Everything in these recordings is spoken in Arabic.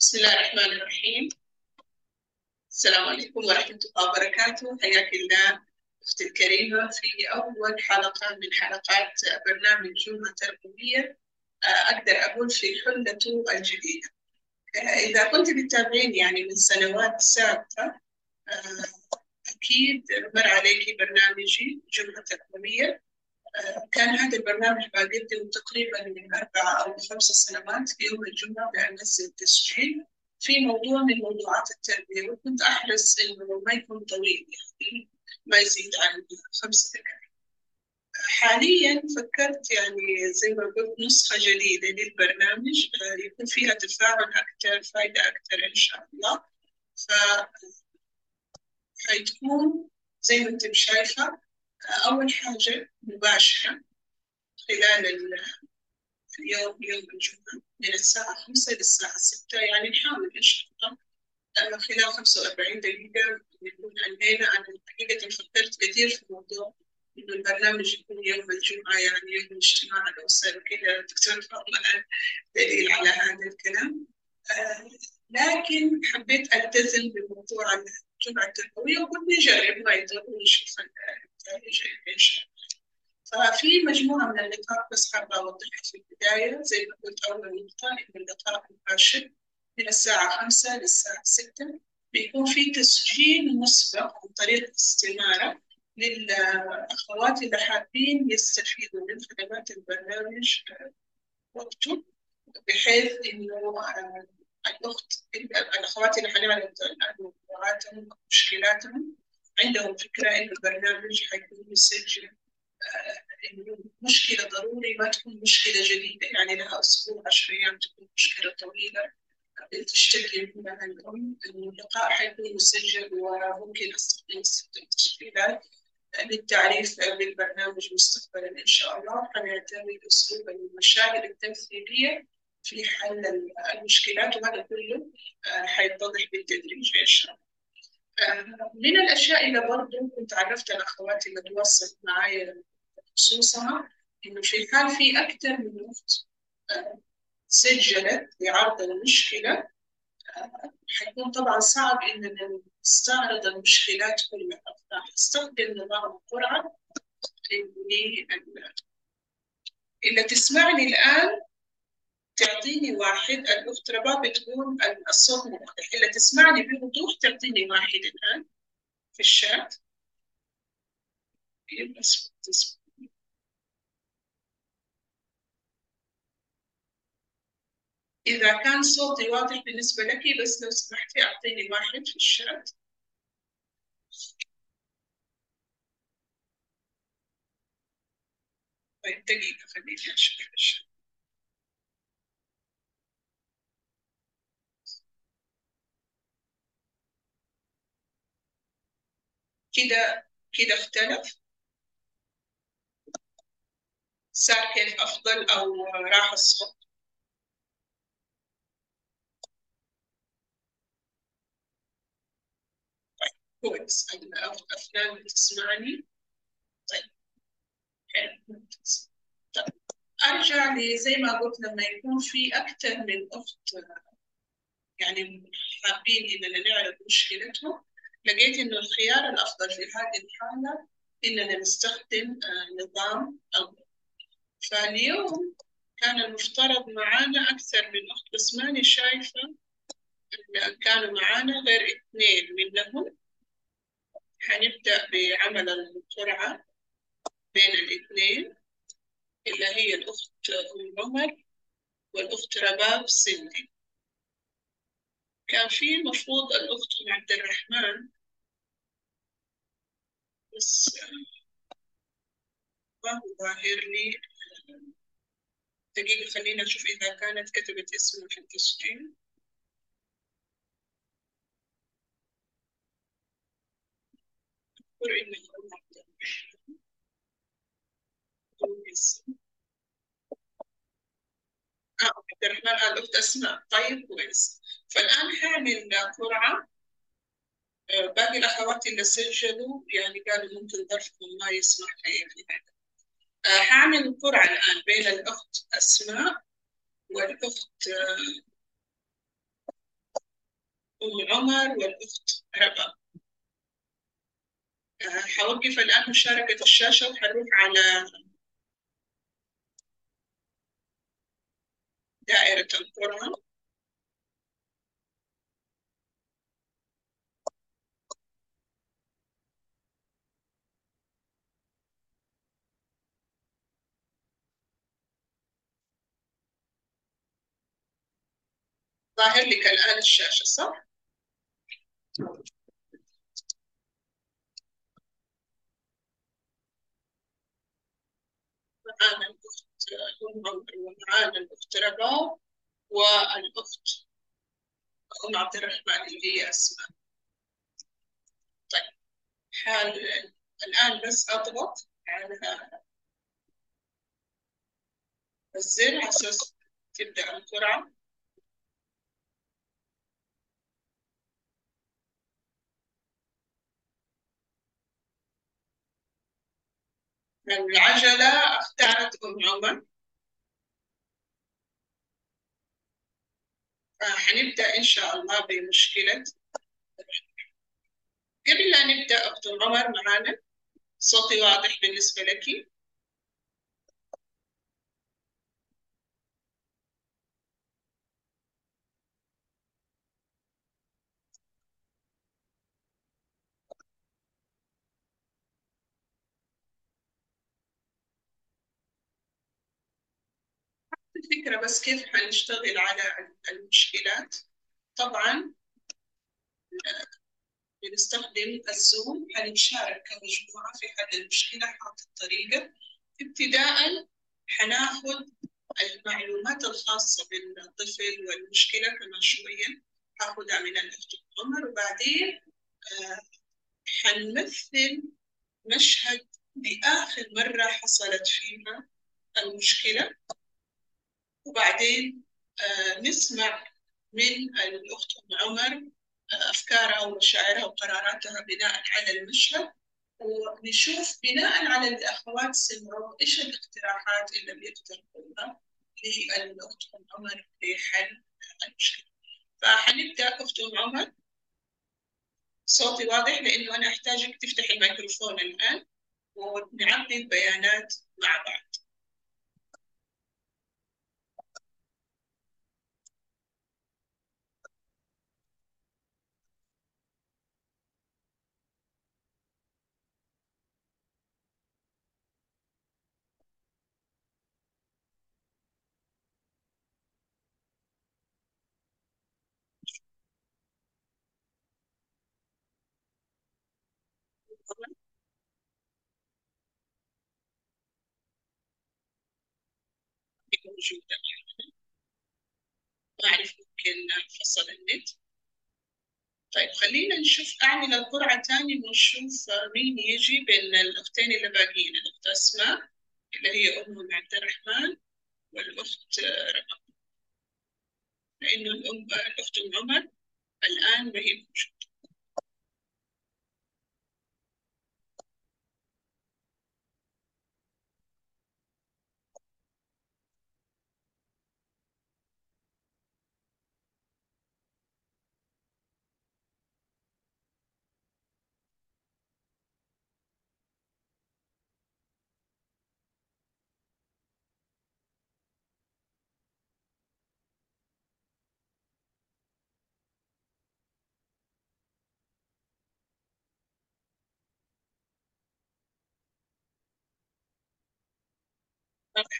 بسم الله الرحمن الرحيم. السلام عليكم ورحمة الله وبركاته. حياك الله أختي الكريمة في أول حلقة من حلقات برنامج جمعة تربوية أقدر أقول في حلته الجديدة. إذا كنت بتتابعين يعني من سنوات سابقة أكيد مر عليك برنامجي جمعة تربوية. كان هذا البرنامج بقدم تقريبا من أربع أو خمس سنوات في يوم الجمعة بأنزل تسجيل في موضوع من موضوعات التربية وكنت أحرص إنه ما يكون طويل يعني ما يزيد عن خمس دقائق. حاليا فكرت يعني زي ما قلت نسخة جديدة للبرنامج يكون فيها تفاعل أكثر فايدة أكثر إن شاء الله. ف حتكون زي ما أنت شايفة أول حاجة مباشرة خلال اليوم يوم الجمعة من الساعة خمسة للساعة ستة يعني نحاول إن شاء الله. خلال خمسة وأربعين دقيقة يكون عندنا أنا حقيقة فكرت كثير في موضوع إنه البرنامج يكون يوم الجمعة يعني يوم اجتماع الأسر وكذا. دكتور فاطمة دليل على هذا الكلام. لكن حبيت ألتزم بموضوع الجمعة التربوية وقلت نجرب ما يضر ونشوف ففي مجموعة من اللقاءات بس حابة أوضحها في البداية زي ما قلت أول نقطة إن اللقاء مباشر من الساعة خمسة للساعة ستة بيكون في تسجيل مسبق عن طريق الاستمارة للأخوات اللي حابين يستفيدوا من خدمات البرنامج وقته بحيث إنه الأخت الأخوات اللي حنعرض موضوعاتهم ومشكلاتهم عندهم فكرة إنه البرنامج حيكون مسجل إنه مشكلة ضروري ما تكون مشكلة جديدة. يعني لها أسبوع عشر أيام تكون مشكلة طويلة. تشتكي منها الأم اللقاء حيكون مسجل وممكن أستخدم التسجيلات للتعريف بالبرنامج مستقبلا إن شاء الله. حنعتمد أسلوب المشاهد التمثيلية في حل المشكلات وهذا كله حيتضح بالتدريج إن شاء الله. من الأشياء اللي برضه كنت عرفت الأخوات اللي تواصلت معي خصوصا إنه في حال في أكثر من أخت سجلت لعرض المشكلة. حيكون طبعا صعب إننا نستعرض المشكلات كلها. فحستخدم نظام القرعة اللي اللي تسمعني الآن. تعطيني واحد الأخت رباب بتقول الصوت مختلف اللي تسمعني بوضوح تعطيني واحد الآن في الشات. تسمعني. إذا كان صوتي واضح بالنسبة لك بس لو سمحتي أعطيني واحد في الشات. طيب دقيقة خليني أشوف الشات. كده كده اختلف. صار كيف أفضل أو راح الصوت؟ طيب كويس. أفلام تسمعني؟ طيب حلو. طيب أرجع لي زي ما قلت لما يكون في أكثر من أخت يعني حابين إننا نعرف مشكلتهم. لقيت إنه الخيار الأفضل في هذه الحالة إننا نستخدم نظام أو فاليوم كان المفترض معانا أكثر من أخت بس ماني شايفة كانوا معانا غير اثنين منهم. حنبدأ بعمل القرعة بين الاثنين اللي هي الأخت أم عمر والأخت رباب سندي. كان في المفروض الأخت أم عبد الرحمن بس ما هو ظاهر لي. دقيقة خلينا نشوف إذا كانت كتبت اسمها في التسجيل. أذكر إنها أم عبد الرحمن. آه عبد الرحمن. قال الأخت أسماء. طيب كويس. فالآن حاعمل قرعة. باقي الأخوات اللي سجلوا يعني قالوا ممكن ظرفهم ما يسمح لي هذا. حاعمل قرعة الآن بين الأخت أسماء والأخت أم عمر والأخت ربا. آه، حوقف الآن مشاركة الشاشة وحنروح على دائرة القرآن ظاهر لك الآن الشاشة صح؟ معانا الأخت عمر ومعانا الأخت رباب والأخت أم عبد الرحمن اللي هي أسماء طيب حال الآن بس أضغط على الزر على أساس تبدأ القرعة العجلة اختارت أم عمر فحنبدأ إن شاء الله بمشكلة. قبل لا نبدأ أخت عمر معانا صوتي واضح بالنسبة لك. الفكرة بس كيف حنشتغل على المشكلات. طبعا بنستخدم الزوم حنتشارك كمجموعة في حل المشكلة حاط الطريقة. ابتداء حناخد المعلومات الخاصة بالطفل والمشكلة كمان شوية هاخدها من الأخت عمر وبعدين آه حنمثل مشهد لآخر مرة حصلت فيها المشكلة. وبعدين آه نسمع من الأخت أم عمر أفكارها ومشاعرها وقراراتها بناء على المشهد ونشوف بناء على الأخوات سمعوا إيش الاقتراحات اللي بيقترحوها للأخت أم عمر لحل المشكلة. فحنبدأ أخت أم عمر. صوتي واضح؟ لأنه أنا أحتاجك تفتحي الميكروفون الآن ونعبي البيانات مع بعض. موجودة ما أعرف ممكن فصل النت طيب خلينا نشوف أعمل القرعة تاني ونشوف مين يجي بين الأختين اللي باقيين. الأخت أسماء اللي هي أم عبد الرحمن والأخت رقم. لأنه الأم الأخت عمر الآن ما هي موجودة.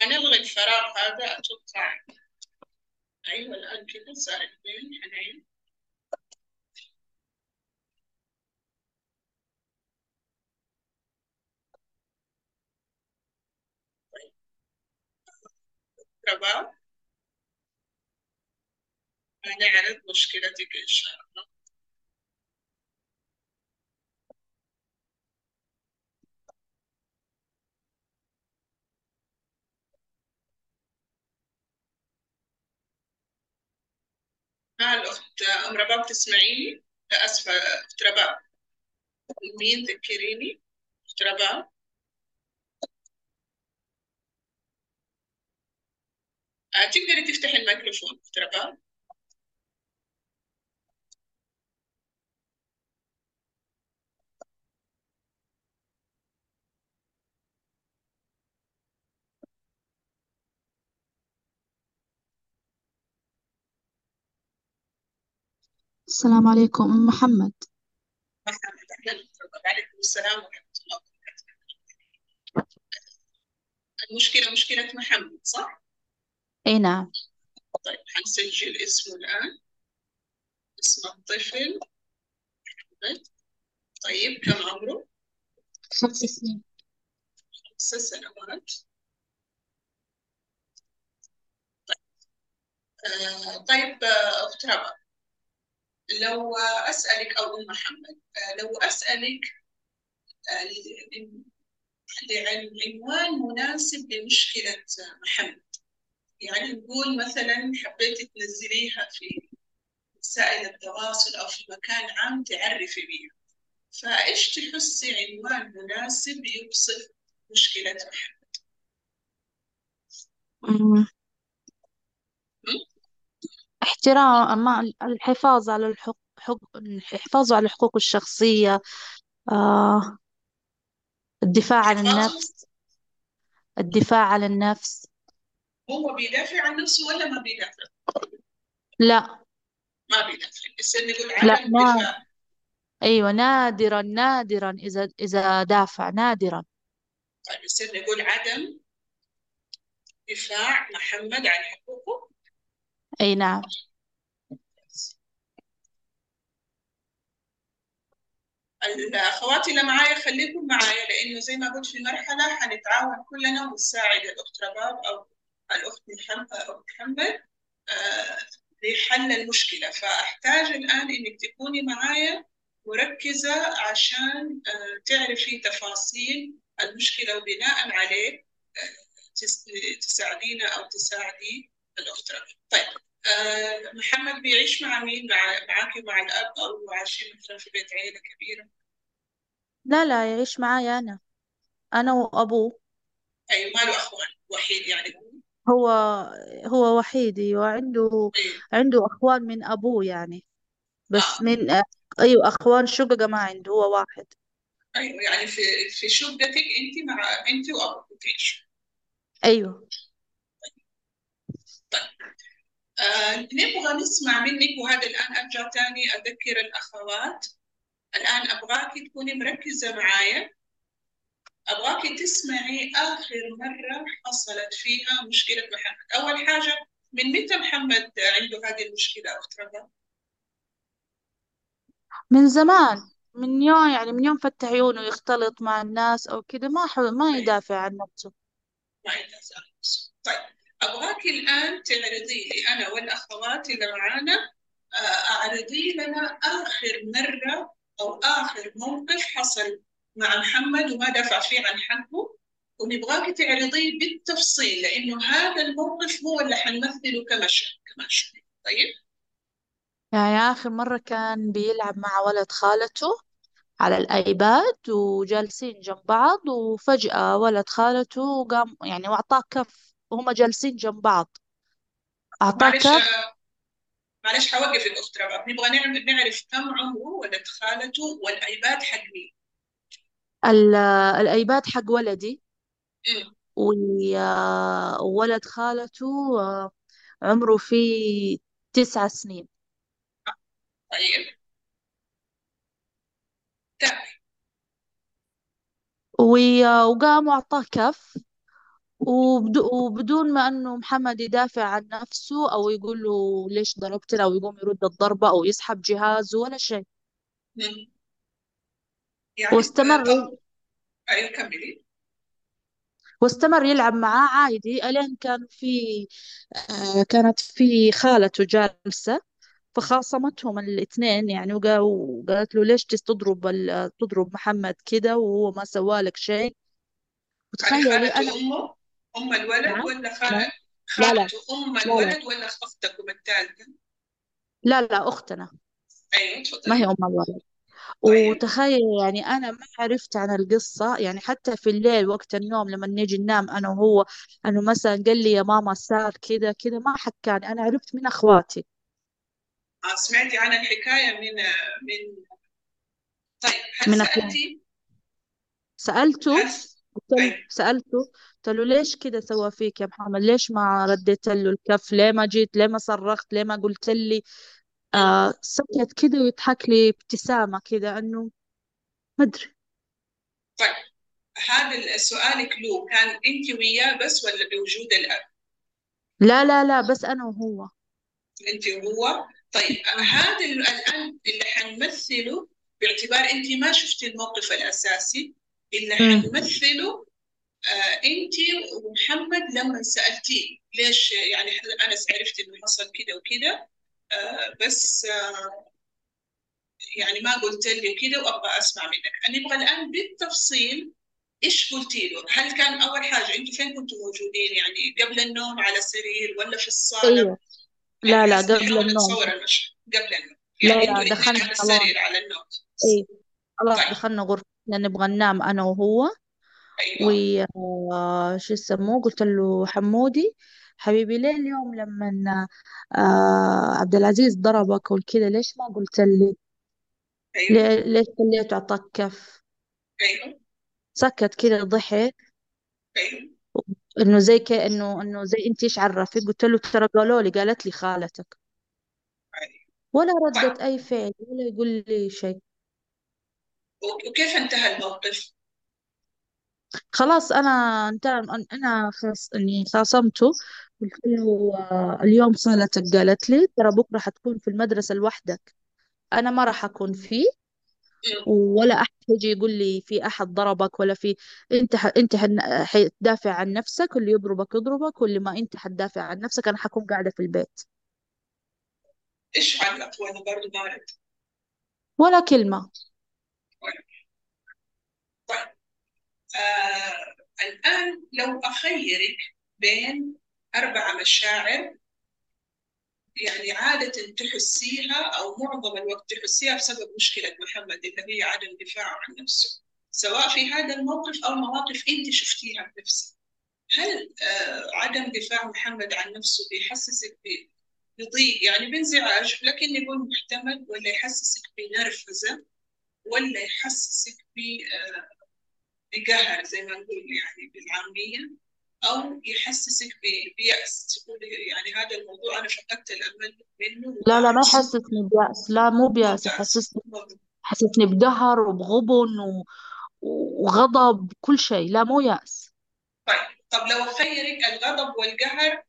حنلغي الفراغ هذا أتوقع. أيوة الآن كده صار اثنين حنعيد طيب. هنعرض مشكلتك إن شاء الله. ها الأخت أم رباب تسمعيني؟ آسفة أخت رباب مين ذكريني؟ أخت رباب آه تقدري تفتحي الميكروفون أخت رباب السلام عليكم أم محمد. محمد أهلا وعليكم السلام ورحمة الله وبركاته المشكلة مشكلة محمد صح؟ أي نعم. طيب حنسجل اسمه الآن. اسم الطفل. محمد طيب كم عمره؟ خمس سنين. خمس سنوات. طيب آه طيب آه، أخت ربا لو أسألك أو أم محمد آه لو أسألك آه لعنوان مناسب لمشكلة محمد يعني نقول مثلا حبيتي تنزليها في وسائل التواصل أو في مكان عام تعرفي بيها فإيش تحسي عنوان مناسب يوصف مشكلة محمد؟ احترام ما الحفاظ على الحق حق الحفاظ على الحقوق الشخصية آه الدفاع عن النفس الدفاع عن النفس. هو بيدافع عن نفسه ولا ما بيدافع؟ لا. ما بيدافع. نقول لا عدم نا دفاع أيوة نادرا نادرا إذا إذا دافع نادرا. طيب يصير نقول عدم دفاع محمد عن حقوقه. أي نعم. الأخوات اللي معايا خليكم معايا لأنه زي ما قلت في مرحلة حنتعاون كلنا ونساعد الأخت رباب أو الأخت محمد أو محمد آه، لحل المشكلة. فأحتاج الآن إنك تكوني معايا مركزة عشان آه، تعرفي تفاصيل المشكلة وبناء عليه آه، تس- تساعدينا أو تساعدي الأخت رباب. طيب. آه، محمد بيعيش مع مين؟ مع معاكي ومع الأب أو عايشين مثلا في بيت عيلة كبيرة؟ لا لا يعيش معايا أنا. أنا وأبوه. أي ما له أخوان وحيد يعني؟ هو هو هو وحيد وعنده أي عنده أخوان من أبوه يعني. بس آه. من أيوة أخوان شققة ما عنده هو واحد. أيوه يعني في في شقتك أنت مع أنت وأبوك تعيشوا أيوة. طيب. نبغى نسمع منك وهذا الآن أرجع تاني أذكر الأخوات. الآن أبغاك تكوني مركزة معايا. أبغاك تسمعي آخر مرة حصلت فيها مشكلة محمد. أول حاجة من متى محمد عنده هذه المشكلة أخت رغم؟ من زمان من يوم يعني من يوم فتح عيونه يختلط مع الناس أو كده ما حو ما طيب. يدافع عن نفسه. ما عندها نفسه. طيب. أبغاك الآن تعرضي لي أنا والأخوات اللي معانا آه، أعرضي لنا آخر مرة أو آخر موقف حصل مع محمد وما دافع فيه عن حقه. ونبغاك تعرضيه بالتفصيل لأنه هذا الموقف هو اللي حنمثله كمشهد كمشهد طيب؟ يعني آخر مرة كان بيلعب مع ولد خالته على الآيباد وجالسين جنب بعض وفجأة ولد خالته قام يعني وأعطاه كف. وهم جالسين جنب بعض. أعطاه معلش كف آه، معلش حوقف الأخت رباب نبغى نعرف نعرف كم عمره ولد خالته والأيباد حق مين؟ ال- الآيباد حق ولدي. وولد خالته آه، عمره فيه تسع سنين. طيب. تابع و- وقام وأعطاه كف. وبدو- وبدون ما أنه محمد يدافع عن نفسه أو يقول له ليش ضربتنا أو يقوم يرد الضربة أو يسحب جهازه ولا شيء. يعني واستمر طب أيوه كملي. واستمر يلعب معاه عادي. ألين كان في آه، كانت في خالته جالسة فخاصمتهم الاثنين يعني وقا- وقالت له ليش تضرب ال- تضرب محمد كده وهو ما سوالك شيء؟ هذه وتخيلي أنا خالته أم الولد نعم. ولا خال... لا. لا خالته؟ لا. الولد ولا أختكم الثالثة؟ لا لا أختنا. أيوه ما هي تفضلي أم الولد؟ طيب. وتخيل يعني أنا ما عرفت عن القصة يعني حتى في الليل وقت النوم لما نيجي ننام أنا وهو أنه مثلا قال لي يا ماما صار كذا كذا ما حكاني أنا عرفت من أخواتي. آه، سمعتي عن الحكاية من من طيب هل من أخواتي. سألتي؟ سألته؟ هل قلت له أيوه. سألته. قلت له ليش كذا سوى فيك يا محمد؟ ليش ما رديت له الكف؟ ليه ما جيت؟ ليه ما صرخت؟ ليه ما قلت لي آه سكت كده ويضحك لي ابتسامة كده إنه ما أدري. طيب هذا سؤالك له كان أنت وياه بس ولا بوجود الأب؟ لا لا لا بس أنا وهو. أنت وهو. طيب هذا ال- الان اللي حنمثله باعتبار أنت ما شفتي الموقف الأساسي اللي. حنمثله آه انت ومحمد لما سألتيه ليش يعني أنا عرفت إنه حصل كده وكده آه بس آه يعني ما قلت لي كده وأبغى أسمع منك. أنا أبغى الآن بالتفصيل إيش قلتي له؟ هل كان أول حاجة أنتوا فين كنتوا موجودين؟ يعني قبل النوم على سرير ولا في الصالة؟ أيوة. لا لا بحيث قبل النوم. المشهد قبل النوم. لا يعني لا الاثنين دخلنا على السرير على النوم. إيه. خلاص طيب. دخلنا غرفة نبغى ننام أنا وهو. أيوه آه، شو يسموه؟ قلت له حمودي. حبيبي ليه اليوم لما آه عبد العزيز ضربك وكذا ليش ما قلت لي؟ أيوه. ليه ليش خليته أعطاك كف؟ أيوه. سكت كذا ضحك. أيوه. إنه زي ك... إنه زي أنت إيش عرفك قلت له ترى قالوا لي قالت لي خالتك. أيوة. ولا ردت أي فعل ولا يقول لي شيء. وكيف انتهى الموقف؟ خلاص أنا انت أنا خاص إني خاصمته قلت له آه، اليوم خالتك قالت لي ترى بكرة حتكون في المدرسة لوحدك. أنا ما راح أكون فيه. ولا أحد يجي يقول لي في أحد ضربك ولا في أنت ح... أنت حن- حتدافع عن نفسك واللي يضربك يضربك واللي ما أنت حتدافع عن نفسك أنا حكون قاعدة في البيت. إيش علق وأنا برضه ما رد ولا كلمة طيب آه الآن لو أخيرك بين أربع مشاعر يعني عادة تحسيها أو معظم الوقت تحسيها بسبب مشكلة محمد اللي هي عدم دفاعه عن نفسه سواء في هذا الموقف أو مواقف أنت شفتيها بنفسك. هل آه عدم دفاع محمد عن نفسه بيحسسك بضيق يعني بانزعاج لكن يقول محتمل ولا يحسسك بنرفزة ولا يحسسك ب- آه، بقهر زي ما نقول يعني بالعامية أو يحسسك بيأس. تقولي يعني هذا الموضوع أنا فقدت الأمل منه لا لا ما يحسسني بيأس. لا مو بيأس. يحسسني. يحسسني بقهر وبغبن و... وغضب كل شيء. لا مو يأس. طيب. طب لو أخيرك الغضب والقهر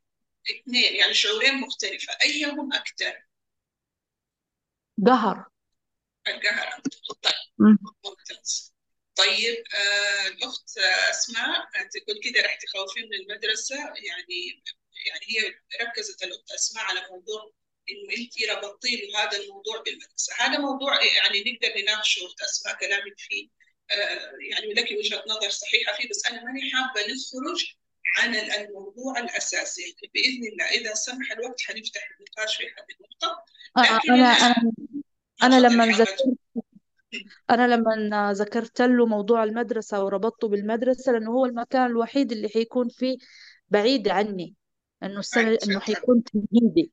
اثنين يعني شعورين مختلفة. أيهم أكثر؟ قهر. القهر. طيب. مم. ممتاز. طيب آه الأخت أسماء تقول كده رح تخوفين من المدرسة. يعني يعني هي ركزت الأخت أسماء على موضوع إنه أنت ربطتي له هذا الموضوع بالمدرسة. هذا موضوع يعني نقدر نناقشه أخت أسماء كلامك فيه. آه يعني لك وجهة نظر صحيحة فيه بس أنا ماني حابة نخرج عن الموضوع الأساسي. بإذن الله إذا سمح الوقت حنفتح النقاش في هذه النقطة. آه أنا أنا أنا لما ذكرت أنا لما ذكرت له موضوع المدرسة وربطته بالمدرسة لأنه هو المكان الوحيد اللي حيكون فيه بعيد عني إنه السنة إنه حيكون تمهيدي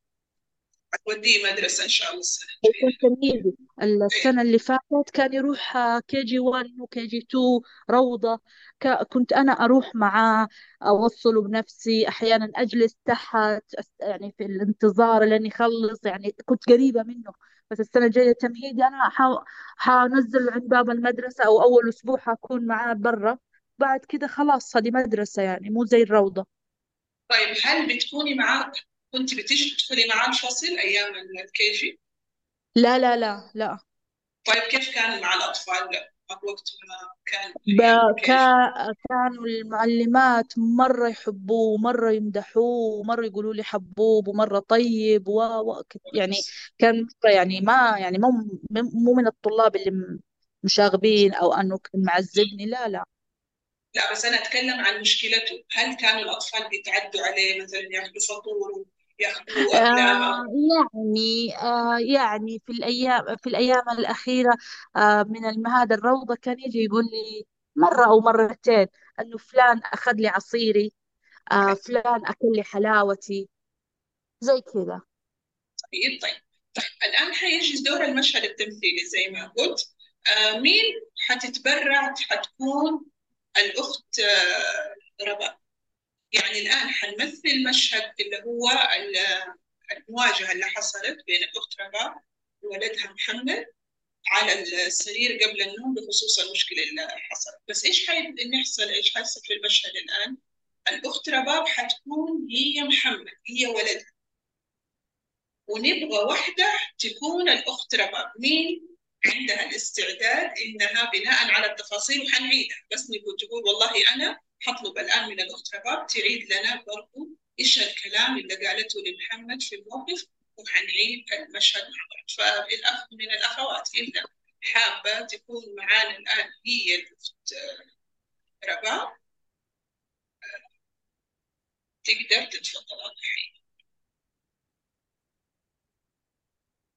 هتوديه مدرسة إن شاء الله السنة الجاية. حيكون تمهيدي إيه السنة اللي فاتت كان يروح كي جي 1 وكي جي 2 روضة. ك- كنت أنا أروح معاه أوصله بنفسي أحيانا أجلس تحت أس- يعني في الانتظار لين يخلص يعني كنت قريبة منه. بس السنة الجاية تمهيدي. أنا ح- حنزل عند باب المدرسة أو أول أسبوع حكون معاه برا. بعد كده خلاص هذه مدرسة يعني مو زي الروضة. طيب هل بتكوني معاه كنت بتيجي تدخلي معاه الفصل أيام الكيجي لا لا لا لا. طيب كيف كان مع الأطفال؟ كان كا... كانوا المعلمات مرة يحبوه ومرة يمدحوه ومرة يقولوا لي حبوب ومرة طيب و... و... يعني كان مرة يعني ما يعني مو مو من الطلاب اللي مشاغبين أو أنه كان معذبني. لا لا. لا بس أنا أتكلم عن مشكلته. هل كانوا الأطفال بيتعدوا عليه مثلا ياخذوا فطور آه يعني آه يعني في الأيام في الأيام الأخيرة آه من الم- هذا الروضة كان يجي يقول لي مرة أو مرتين أنه فلان أخذ لي عصيري آه فلان أكل لي حلاوتي. زي كذا. طيب طيب. طيب الآن حيجي دور المشهد التمثيلي زي ما قلت. آه مين حتتبرع؟ حتكون الأخت آه رباب يعني الآن حنمثل مشهد اللي هو ال- المواجهة اللي حصلت بين الأخت رباب وولدها محمد على السرير قبل النوم بخصوص المشكلة اللي حصلت. بس إيش حيحصل إيش حيحصل في المشهد الآن؟ الأخت رباب حتكون هي محمد هي ولدها. ونبغى واحدة تكون الأخت رباب مين؟ عندها الاستعداد إنها بناء على التفاصيل وحنعيدها. بس نقول تقول والله أنا حطلب الآن من الأخت رباب تعيد لنا برضو إيش الكلام اللي قالته لمحمد في الموقف وحنعيد المشهد مع بعض. فالأخ من الأخوات إلا حابة تكون معانا الآن هي الأخت رباب. تقدر تتفضل. الحين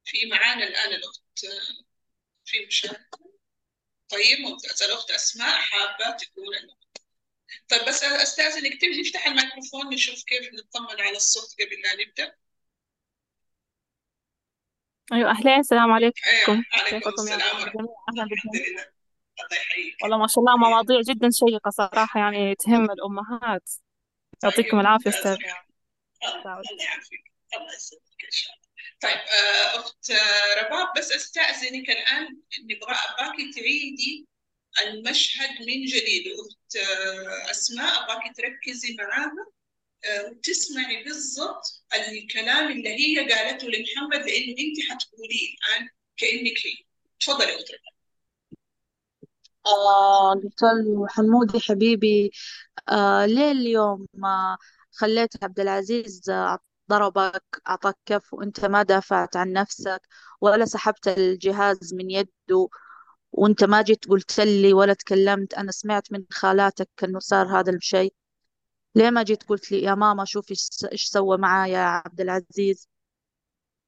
في معانا الآن الأخت في مشاركة. طيب ممتاز الأخت أسماء حابة تكون الأخت طيب بس أستاذنك تفتح الميكروفون نشوف كيف نطمن على الصوت قبل لا نبدأ. أيوة أهلين السلام عليكم. أيوة عليكم كيفكم؟ يا السلام أهلا الله الحمد بكم لله الله يحييك. والله ما شاء الله مواضيع جدا شيقة صراحة يعني تهم الأمهات. يعطيكم طيب العافية ممتاز أستاذ الله يعافيك. الله يسلمك إن شاء الله. طيب آه، أخت آه، رباب بس أستأذنك الآن نبغى أباكي تعيدي المشهد من جديد. أخت آه، أسماء أباكي تركزي معاها آه، وتسمعي بالضبط الكلام اللي هي قالته لمحمد لأنه أنت حتقوليه الآن كأنك هي تفضلي أخت آه له حمودي حبيبي آه ليه اليوم ما خليت عبد العزيز آه، ضربك أعطاك كف وأنت ما دافعت عن نفسك ولا سحبت الجهاز من يده؟ وأنت ما جيت قلت لي ولا تكلمت أنا سمعت من خالاتك إنه صار هذا الشيء. ليه ما جيت قلت لي يا ماما شوفي إيش سوى معايا عبد العزيز؟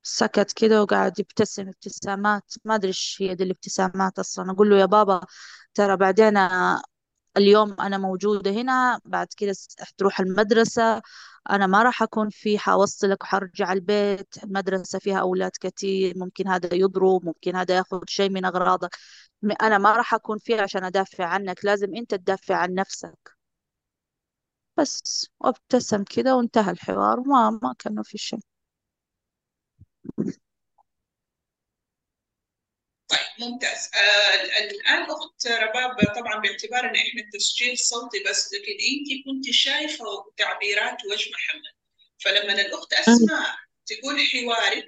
سكت كده وقعد يبتسم ابتسامات. ما أدري إيش هي دي الابتسامات أصلا. أقول له يا بابا ترى بعدين اليوم أنا موجودة هنا بعد كده تروح المدرسة أنا ما راح أكون في حوصلك وحرجع البيت المدرسة فيها أولاد كتير ممكن هذا يضرب ممكن هذا ياخذ شيء من أغراضك أنا ما راح أكون فيها عشان أدافع عنك لازم أنت تدافع عن نفسك. بس وابتسم كده وانتهى الحوار وما ما كان في شيء طيب ممتاز. آه الآن أخت رباب طبعا باعتبار إن إحنا التسجيل صوتي بس لكن أنت كنت شايفة تعبيرات وجه محمد. فلما الأخت أسماء تقول حوارك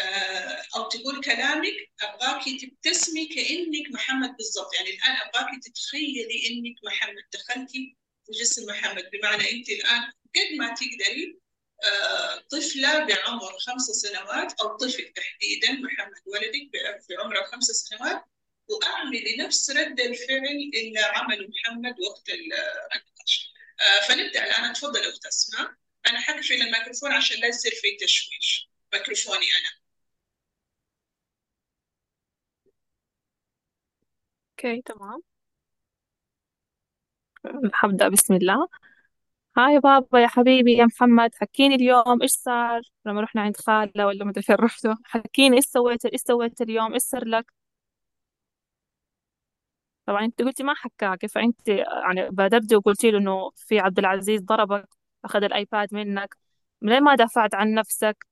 آه أو تقول كلامك أبغاكي تبتسمي كأنك محمد بالضبط. يعني الآن أبغاكي تتخيلي إنك محمد دخلتي في جسم محمد. بمعنى أنت الآن قد ما تقدري آه، طفلة بعمر خمس سنوات أو طفل تحديدا محمد ولدك في عمر الخمس سنوات. وأعملي نفس رد الفعل اللي عمله محمد وقت ال- النقاش. آه، فنبدأ الآن. تفضل أخت أسماء. أنا حقفل الميكروفون عشان لا يصير في تشويش. ميكروفوني أنا. okay تمام. حبدأ بسم الله. hi بابا يا حبيبي يا محمد حكيني اليوم إيش صار لما رحنا عند خالة ولا مدري فين رحتوا؟ حكيني إيش سويت إيش سويت اليوم؟ إيش صار لك؟ طبعا أنت قلتي ما حكاك فأنت يعني بادرتي وقلتي له إنه في عبد العزيز ضربك أخذ الآيباد منك ليه ما دافعت عن نفسك؟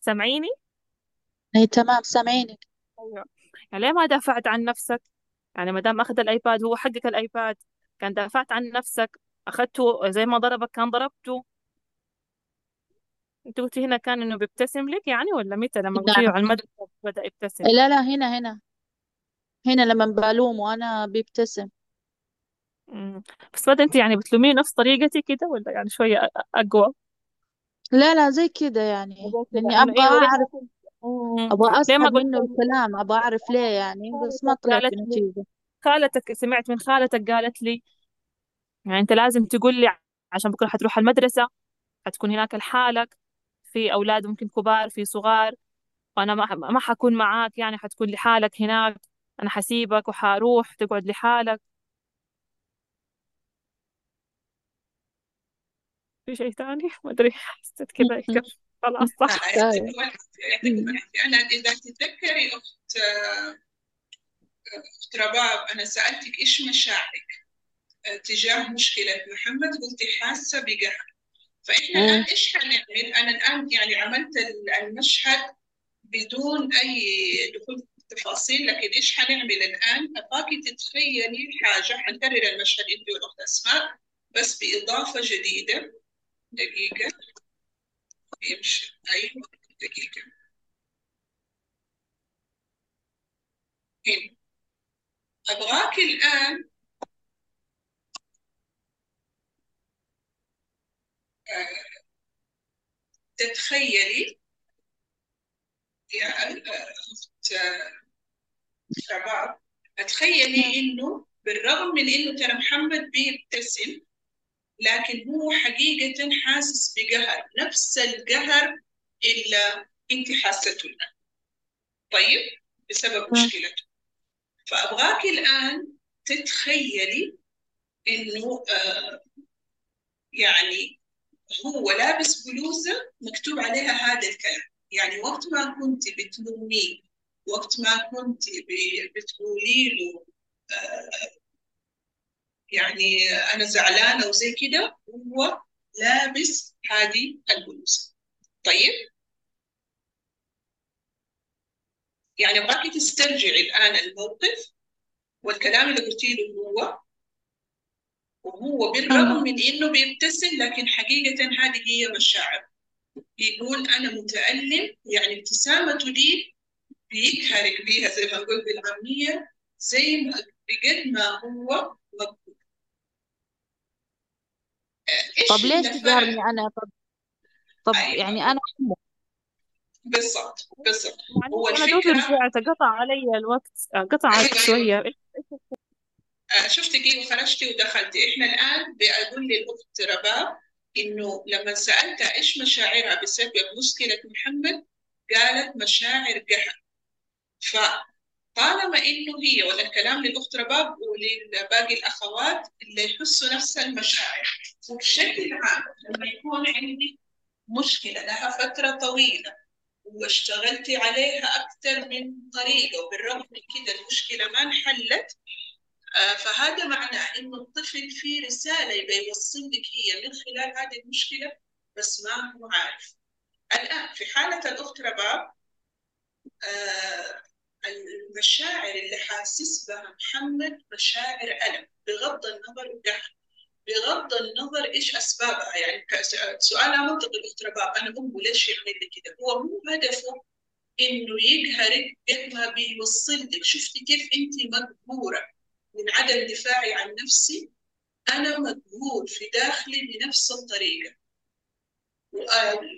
سامعيني؟ أي تمام سامعينك. أيوه. يعني ليه ما دافعت عن نفسك؟ يعني ما دام أخذ الآيباد هو حقك الآيباد كان دافعت عن نفسك. اخذته زي ما ضربك كان ضربته. أنت قلتي هنا كان إنه بيبتسم لك يعني ولا متى؟ لما قلتي له لا على المدرسة بدأ يبتسم. لا لا هنا هنا. هنا لما بلومه أنا بيبتسم. مم. بس بعد أنت يعني بتلوميه نفس طريقتي كده ولا يعني شوية أ- أقوى؟ لا لا زي كده يعني. زي كده. لأني أبغى ما أعرف كنت مم. أبغى ليه ما أسحب قلت منه له الكلام أبغى أعرف ليه يعني بس ما طلعت قالت لي بنتيجة خالتك سمعت من خالتك قالت لي يعني أنت لازم تقول لي عشان بكرة حتروح المدرسة حتكون هناك لحالك في أولاد ممكن كبار في صغار وأنا ما ما حكون معاك يعني حتكون لحالك هناك أنا حسيبك وحروح تقعد لحالك. في شيء تاني ما أدري حسيت كذا يكفي خلاص لا صح طيب. العافية يعطيكم العافية أنا إذا تتذكري أخت أخت رباب أنا سألتك إيش مشاعرك؟ تجاه مشكلة محمد قلتي حاسة بقهر. فإحنا إيه. الآن إيش حنعمل؟ أنا الآن يعني عملت المشهد بدون أي دخول في التفاصيل لكن إيش حنعمل الآن؟ أباكي تتخيلي حاجة حنكرر المشهد أنت والأخت أسماء بس بإضافة جديدة. دقيقة. يمشي. أيوة. دقيقة. هنا أبغاك الآن تتخيلي يا أخت شباب تخيلي إنه بالرغم من إنه ترى محمد بيبتسم لكن هو حقيقة حاسس بقهر نفس القهر اللي أنت حاسته الآن طيب بسبب مشكلته. فأبغاك الآن تتخيلي إنه آه يعني هو لابس بلوزة مكتوب عليها هذا الكلام. يعني وقت ما كنت بتلوميه وقت ما كنت بتقولي له آه يعني أنا زعلانة وزي كده هو لابس هذه البلوزة. طيب؟ يعني أبغاكي تسترجعي الآن الموقف والكلام اللي قلتيه له هو. وهو بالرغم من إنه بيبتسم لكن حقيقة هذه هي مشاعر بيقول أنا متألم يعني ابتسامته دي بيقهرك بيها زي ما نقول بالعامية زي ما بقد ما هو مقبول طب ليش تقهرني أنا؟ طب طب أيوة. يعني أمه بالضبط بالضبط. هو أنا دوبي الفكرة رجعت قطع علي الوقت قطع أيوة، شوية. آه، شفتي كيف خرجتي ودخلتي؟ إحنا الآن بقول للاخت رباب إنه لما سالتها إيش مشاعرها بسبب مشكلة محمد قالت مشاعر قهر فطالما إنه هي ولا الكلام للأخت رباب ولباقي الأخوات اللي يحسوا نفس المشاعر. وبشكل عام لما يكون عندي مشكلة لها فترة طويلة واشتغلتي عليها أكثر من طريقة وبالرغم من كده المشكلة ما انحلت فهذا معناه إنه الطفل في رسالة يبغى يوصل لك هي من خلال هذه المشكلة بس ما هو عارف. الآن في حالة الأخت رباب آه، المشاعر اللي حاسس بها محمد مشاعر ألم بغض النظر وقهر بغض النظر إيش أسبابها يعني سؤالها منطقي الأخت رباب أنا أمه ليش يعمل لي كده؟ هو مو هدفه إنه يقهرك قد ما بيوصل لك شفتي كيف انت مقهوره من عدم دفاعي عن نفسي أنا مقهور في داخلي بنفس الطريقة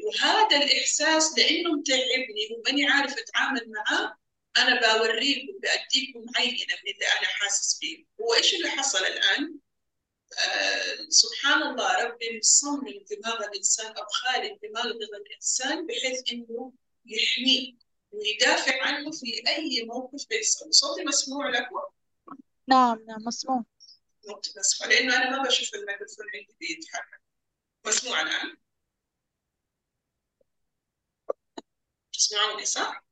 وهذا الإحساس لأنه متعبني وماني عارفة أتعامل معاه أنا بوريكم بأديكم عينة من اللي أنا حاسس فيه هو إيش اللي حصل الآن؟ آه سبحان الله ربي مصمم دماغ الإنسان أو خالق دماغ الإنسان بحيث إنه يحميه ويدافع عنه في أي موقف بيحصل صوتي مسموع لكم؟ نعم نعم مسموع. بس لأنه أنا ما بشوف الميكروفون عندي بيتحرك مسموع الآن. تسمعوني صح؟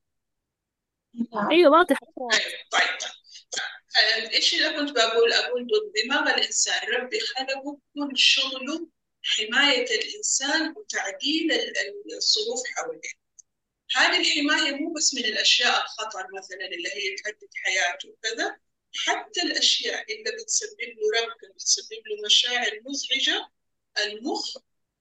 نعم. أيوة واضح. أيوة طيب إيش اللي كنت بقول؟ أقول دماغ الإنسان. ربي خلقه كل شغله حماية الإنسان وتعديل الظروف حواليه. هذه الحماية مو بس من الأشياء الخطر مثلا اللي هي تهدد حياته وكذا، حتى الأشياء اللي بتسبب له ربكة بتسبب له مشاعر مزعجة المخ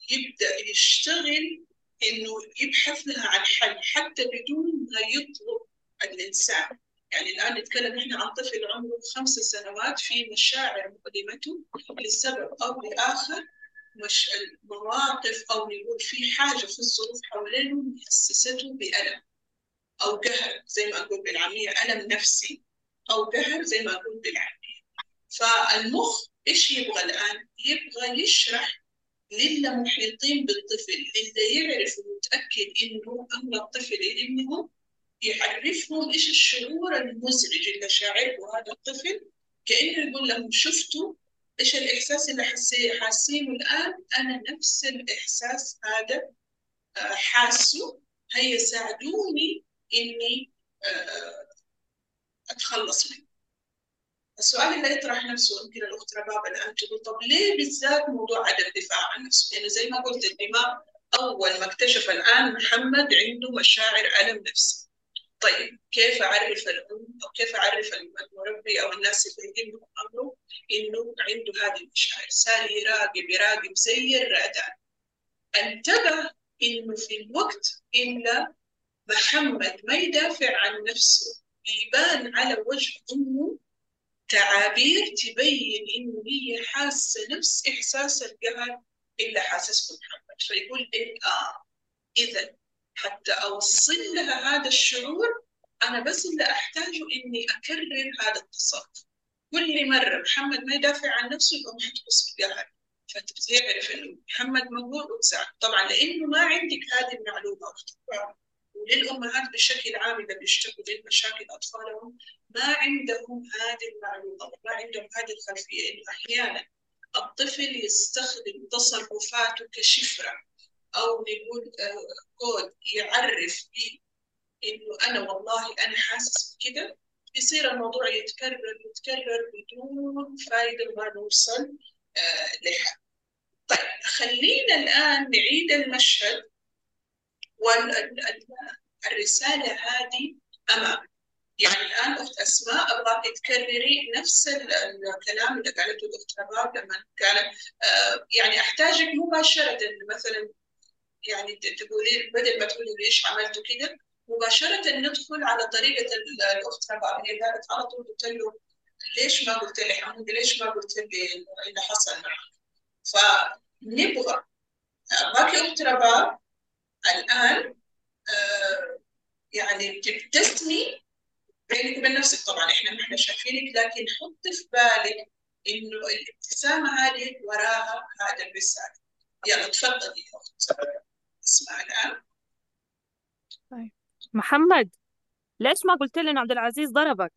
يبدأ يشتغل إنه يبحث لها عن حل حتى بدون ما يطلب الإنسان. يعني الآن نتكلم إحنا عن طفل عمره خمس سنوات في مشاعر مؤلمته لسبب أو لآخر مش المواقف أو نقول في حاجة في الظروف حوالينه محسسته بألم أو قهر زي ما نقول بالعامية ألم نفسي. أو قهر زي ما قلت بالعامية فالمخ إيش يبغى الآن؟ يبغى يشرح للي محيطين بالطفل للي يعرف ومتأكد إنه أن الطفل إنه يعرفهم إيش الشعور المزعج اللي شاعره هذا الطفل. كأنه يقول لهم شفتوا إيش الإحساس اللي حاسينه الآن؟ أنا نفس الإحساس هذا حاسه. هيا ساعدوني إني أتخلص منه السؤال اللي يطرح نفسه يمكن الأخت رباب الآن تقول طب ليه بالذات موضوع عدم الدفاع عن نفسه؟ لأنه زي ما قلت الدماغ أول ما اكتشف الآن محمد عنده مشاعر ألم نفسي. طيب كيف أعرف الأم أو كيف أعرف المربي أو الناس اللي يهمهم أمره إنه عنده هذه المشاعر، صار يراقب يراقب زي الرادار. انتبه إنه في الوقت إلا محمد ما يدافع عن نفسه يبان على وجه أمه تعابير تبين إنه هي حاسة نفس إحساس القهر اللي حاسسه محمد. فيقول إيه آه إذا حتى أوصل لها هذا الشعور أنا بس اللي أحتاجه إني أكرر هذا التصرف كل مرة محمد ما يدافع عن نفسه الأم حتحس بقهر فتعرف إنه محمد موجود وتساعد. طبعا لأنه ما عندك هذه المعلومة. أو وللأمهات بشكل عام اللي بيشتكوا من مشاكل أطفالهم ما عندهم هذه المعلومة ما عندهم هذه الخلفية إنه أحيانا الطفل يستخدم تصرفاته كشفرة أو نقول كود يعرف به إنه أنا والله أنا حاسس بكده يصير الموضوع يتكرر يتكرر بدون فايدة ما نوصل آه لحل طيب خلينا الآن نعيد المشهد والرسالة هذه أمام. يعني الآن أخت أسماء أبغاك تكرري نفس الكلام اللي قالته الأخت رباب لما قالت آه يعني أحتاجك مباشرة مثلا يعني تقولي بدل ما تقولي ليش عملتوا كده مباشرة ندخل على طريقة الأخت رباب هي قالت على طول قلت له ليش ما قلت لي حمود؟ ليش ما قلت لي اللي حصل معك؟ فنبغى أبغاك أخت رباب الآن آه يعني تبتسمي بينك وبين نفسك طبعا إحنا ما إحنا شايفينك لكن حطي في بالك إنه الابتسامة هذه وراها هذا الرسالة. يلا تفضلي اخت اسمع الآن. طيب. محمد ليش ما قلت لي انه عبد العزيز ضربك؟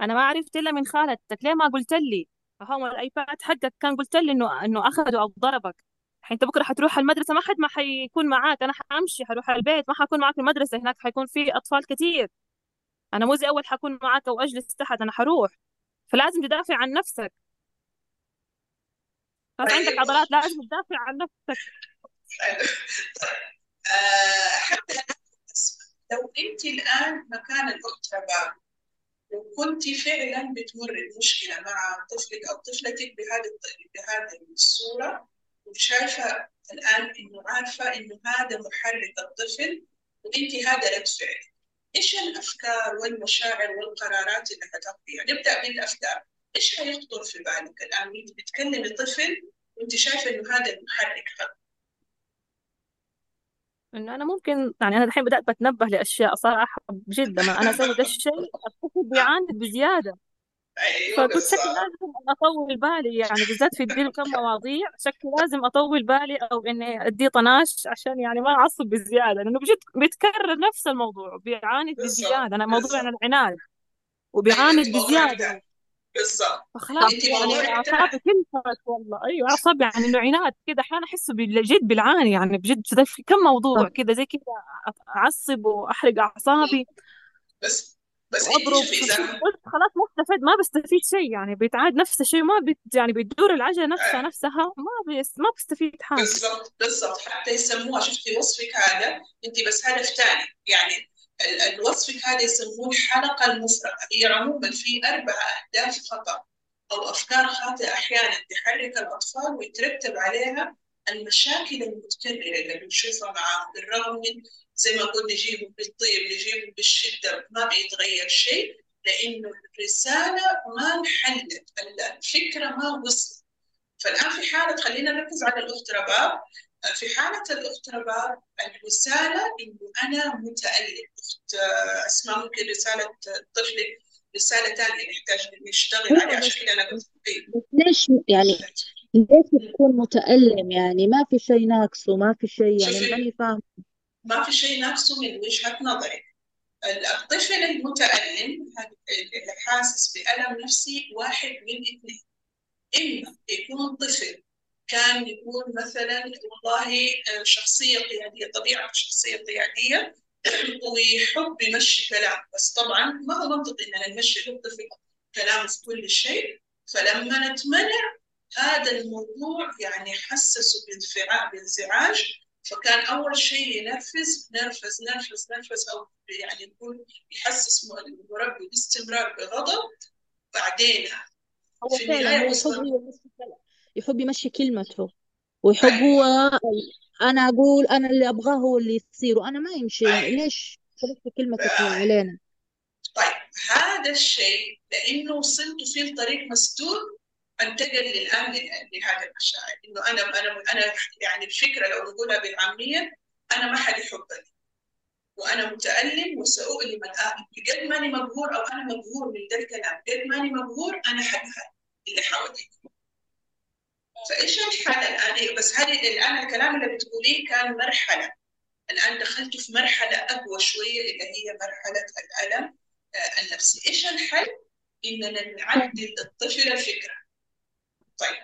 أنا ما عرفت إلا من خالتك. ليه ما قلت لي؟ هو الآيباد حقك كان قلت لي انه إنه أخذه أو ضربك. أنت بكرة حتروح المدرسة ما حد ما حيكون معاك. أنا حأمشي حروح البيت. ما حكون معاك في المدرسة. هناك حيكون في أطفال كثير أنا مو زي أول حكون معاك أو أجلس تحت. أنا حروح. فلازم تدافع عن نفسك. خلاص عندك عضلات لازم تدافع عن نفسك. آه حتى لو أنت الآن مكان الاخت وكنت فعلا بتمر بمشكلة مع طفلك أو طفلتك بهذه بهذه الصورة وشايفة الآن إنه عارفة إنه هذا محرك الطفل وانت هذا رد فعلك إيش الأفكار والمشاعر والقرارات اللي حتاخذيها؟ نبدأ بالأفكار، إيش حيخطر في بالك الآن وأنت بتكلمي طفل وأنت شايفة إنه هذا المحرك إنه أنا ممكن يعني أنا الحين بدأت بتنبه لأشياء صراحة بجد لما أنا أسوي ذا الشيء الطفل بيعاند بزيادة. فقلت شكلي لازم أطول بالي يعني بالذات في الدين كم مواضيع شكلي لازم أطول بالي أو إني اديه طناش عشان يعني ما أعصب بزيادة لأنه بجد بيتكرر نفس الموضوع بيعاند بزيادة. أنا موضوع عن العناد وبيعاند بزيادة. بالضبط. فخلاص يعني أعصابي كلفت والله. أيوه أعصابي يعني إنه عناد كذا أحيانا احس بجد بالعاني يعني بجد في كم موضوع كذا زي كذا أعصب وأحرق أعصابي. بس بس واضرب قلت خلاص ما استفيد ما بستفيد شيء يعني بيتعاد نفس الشيء ما بت يعني بتدور العجلة نفسها نفسها ما بس ما بستفيد حاجة. بالضبط بالضبط. حتى يسموها شفتي وصفك هذا؟ انت بس هدف ثاني. يعني الوصفك هذا يسموه الحلقة المفرغه هي عموما في أربع أهداف خطا أو أفكار خاطئة أحيانا تحرك الأطفال ويترتب عليها المشاكل المتكررة اللي بنشوفها معاهم بالرغم من زي ما قلنا نجيبهم بالطيب نجيبهم بالشدة ما بيتغير شيء لأنه الرسالة ما انحلت الفكرة ما وصلت. فالآن في حالة خلينا نركز على الاخت رباب في حالة الاخت رباب الرسالة إنه أنا متألم أخت أسماء ممكن رسالة طفلك رسالة ثانية نحتاج نشتغل عليها عشان كذا أنا قلت. بس ليش يعني ليش تكون متألم؟ يعني ما في شيء ناقصه ما في شيء يعني ماني فاهم ما في شيء ناقصه من وجهة نظري. الطفل المتألم اللي حاسس بألم نفسي واحد من اثنين. إما يكون طفل كان يكون مثلا والله شخصية قيادية طبيعة شخصية قيادية ويحب يمشي كلام. بس طبعا ما هو منطقي إننا نمشي للطفل كلامه في كل شيء. فلما نتمنع هذا الموضوع يعني حسسه بانفعال بانزعاج فكان أول شيء ينرفز نرفز نرفز نرفز أو يعني يكون يحسس المربي باستمرار بغضب بعدين هو في فعلا النهاية هو يحب يمشي يحب يمشي كلمته. ويحب هو أنا أقول أنا اللي أبغاه هو اللي يصير وأنا ما يمشي. أيوة. ليش تلف كلمتك علينا طيب. هذا الشيء لأنه وصلت فيه لطريق مسدود أنتقل للان لهذه المشاعر إنه أنا أنا أنا يعني الفكرة لو نقولها بالعامية أنا ما حد يحبني. وأنا متألم وساؤلم الان بقد ماني مقهور أو أنا مقهور من ذا الكلام بقد ماني مقهور أنا حقهر اللي حواليك فايش الحل الآن بس هذه الآن الكلام اللي بتقوليه كان مرحلة. الآن دخلت في مرحلة أقوى شوية اللي هي مرحلة الألم النفسي. إيش الحل؟ إننا نعدل الطفل الفكرة طيب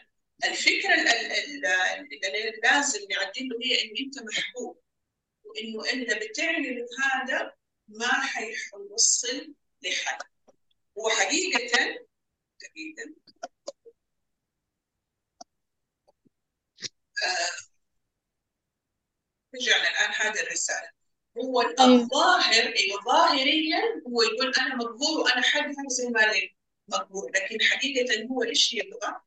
الفكرة اللي لازم نعدله هي ان أنت محبوب وإنه أنت بتعمل هذا ما حيوصل لحل وحقيقة دقيقة. آه رجعنا الآن هذه الرسالة. هو الظاهر أيوه ظاهريا هو يقول أنا مقبول وأنا حد زي ما مقبول. لكن حقيقة هو إيش يبغى؟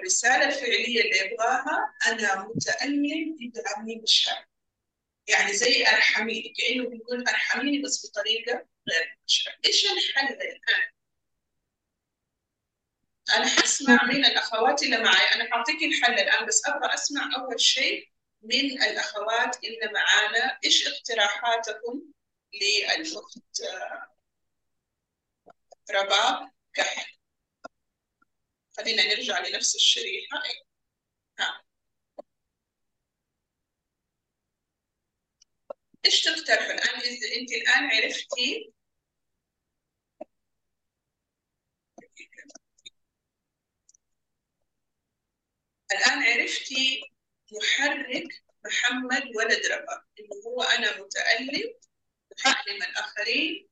الرساله الفعليه اللي يبغاها أنا متألم ادعمني مشاعر يعني زي أرحميني كأنه بيقول أرحميني بس بطريقة غير مشاعر إيش الحل الآن؟ أنا حسمع من الأخوات اللي معي أنا حأعطيك الحل الآن بس أبغى أسمع أول شيء من الأخوات اللي معانا. إيش اقتراحاتكم للأخت رباب كحل. خلينا نرجع لنفس الشريحة. ها. إيش تقترحوا الآن؟ إذا أنت الآن عرفتي الآن عرفتي يحرك محمد ولد ربا إنه هو أنا متألم اعلم الاخرين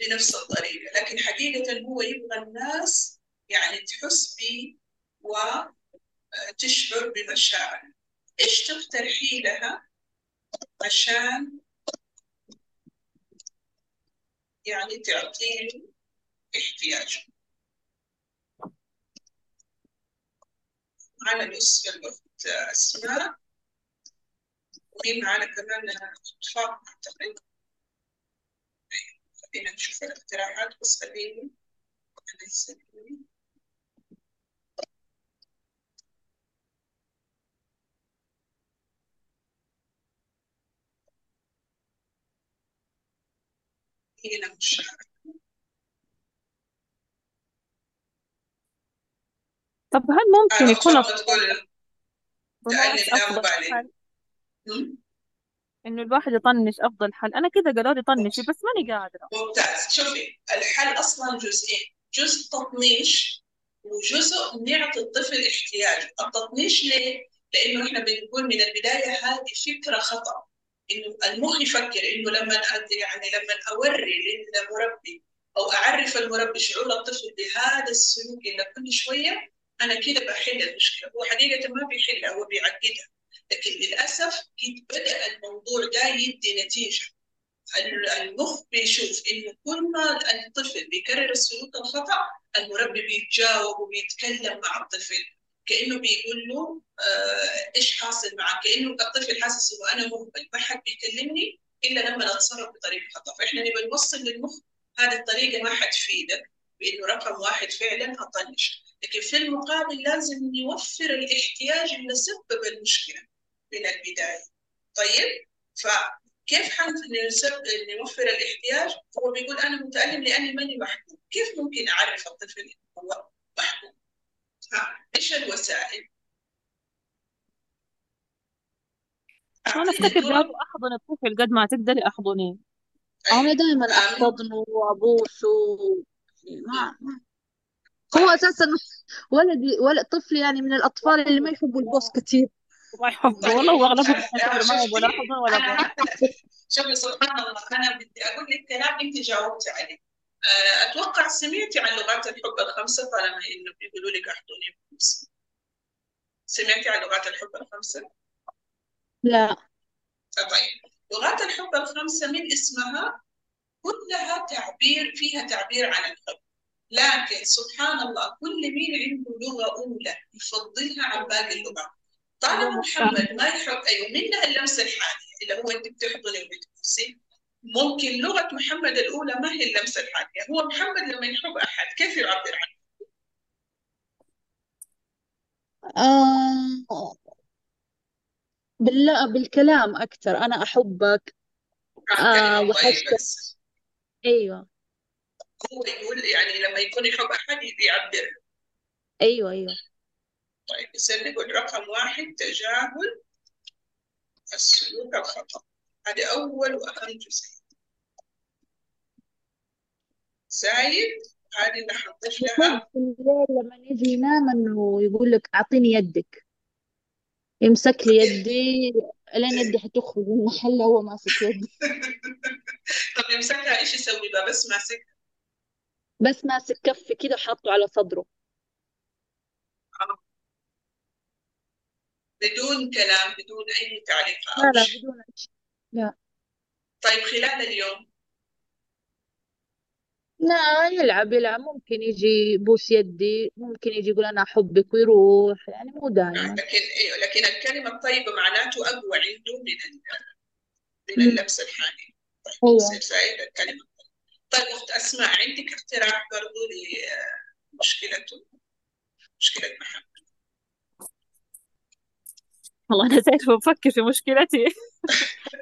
بنفس الطريقة. لكن حقيقة هو يبغى الناس يعني تحس بي وتشعر بمشاعر. إيش تقترحي لها؟ عشان يعني تعطيه احتياجه معنا الأسرة الأخت أسماء. وهي معنا كمان؟ إتفاق أعتقد. خلينا نشوف الاقتراحات بس خليني هنا مشاركة طب هل ممكن يكون أفضل عليه حل؟ إنه الواحد يطنش أفضل حل. أنا كذا قالوا لي طنشي بس ماني قادرة. ممتاز. شوفي الحل أصلا جزئين. جزء تطنيش وجزء نعطي الطفل احتياجه. التطنيش ليه؟ لأنه إحنا بنقول من البداية هذه فكرة خطأ. إنه المخ يفكر إنه لما يعني لما أوري للمربي أو أعرف المربي شعور الطفل بهذا السلوك اللي كل شوية أنا كده بحل المشكلة. هو حقيقة ما بيحلها هو بيعقدها. لكن للأسف بدأ الموضوع ده يدي نتيجة. المخ بيشوف إنه كل ما الطفل بيكرر السلوك الخطأ المربي بيتجاوب وبيتكلم مع الطفل. كأنه بيقول له آه إيش حاصل معك؟ كأنه الطفل حاسس إنه أنا مهمل. ما حد بيكلمني إلا لما اتصرف بطريقة خطأ. فإحنا نبغى نوصل للمخ هذه الطريقة ما حتفيدك بإنه رقم واحد فعلا اطنش لكن في المقابل لازم نوفر الاحتياج اللي سبب المشكلة من البداية. طيب؟ ف كيف نوفر الاحتياج؟ هو بيقول أنا متألم لأني ماني محبوب، كيف ممكن أعرف الطفل إنه هو محبوب؟ إيش الوسائل؟ أنا أفتكر قالوا أحضن الطفل قد ما تقدري أحضنيه. أنا دائما أحتضنه وأبوسه. ما ما هو أساسا ولدي ولد طفلي يعني من الأطفال اللي ما يحبوا البوس كثير ما يحبه والله واغلبهم ما يبغوا لا حضن ولا بوس. شوفي سبحان الله أنا بدي أقول لك كلام انت جاوبتي عليه. آه، أتوقع سمعتي عن لغات الحب الخمسة طالما إنه بيقولوا لك أحضني بخمس سمعتي عن لغات الحب الخمسة؟ لا. طيب. لغات الحب الخمسة من اسمها؟ كلها تعبير فيها تعبير عن الحب. لكن سبحان الله كل مين عنده لغة أولى يفضلها عن باقي اللغات طالما محمد ما يحب أيوه منها اللمسة الحالية اللي هو أنت بتحضني وبتبوسي ممكن لغة محمد الأولى ما هي اللمسة الحالية؟ هو محمد لما يحب أحد كيف يعبر عنه؟ آه بالله بالكلام أكثر أنا أحبك. آه وحشتك أيوة. هو يقول يعني لما يكون يحب أحد يعبر أيوة أيوة. طيب يصير نقول رقم واحد تجاهل السلوك الخطأ. هذا أول وأهم جزء. زايد هذه اللي حنضيف لها. الليل لما يجي ينام إنه يقول لك أعطيني يدك. يمسك لي يدي لين يدي حتخرج من محلها هو ماسك يدي. طب يمسكها إيش يسوي بقى؟ بس ماسك. بس ماسك كفي كده وحاطه على صدره. آه. بدون كلام بدون أي تعليق. لا لا بدون أي شيء. لا. طيب خلال اليوم؟ لا يلعب يلعب. ممكن يجي يبوس يدي ممكن يجي يقول أنا أحبك ويروح. يعني مو دائما لكن أيوه لكن الكلمة الطيبة معناته أقوى عنده من ال- من مم. اللمس الحالي. طيب أيوة. يصير زايد الكلمة. طيب أخت أسماء عندك اقتراح برضو لمشكلته مشكلة محمد والله أنا زيت بفكر في مشكلتي.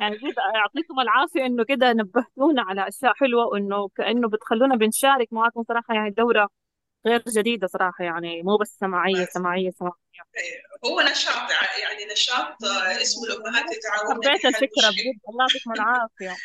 يعني كده يعطيكم العافية إنه كده نبهتونا على أشياء حلوة وإنه كأنه بتخلونا بنشارك معاكم صراحة يعني دورة غير جديدة صراحة يعني مو بس سماعية سماعية سماعية. هو نشاط يعني نشاط آه، اسمه الأمهات يتعاونن حبيت مشكلة بجد. الله يعطيكم العافية.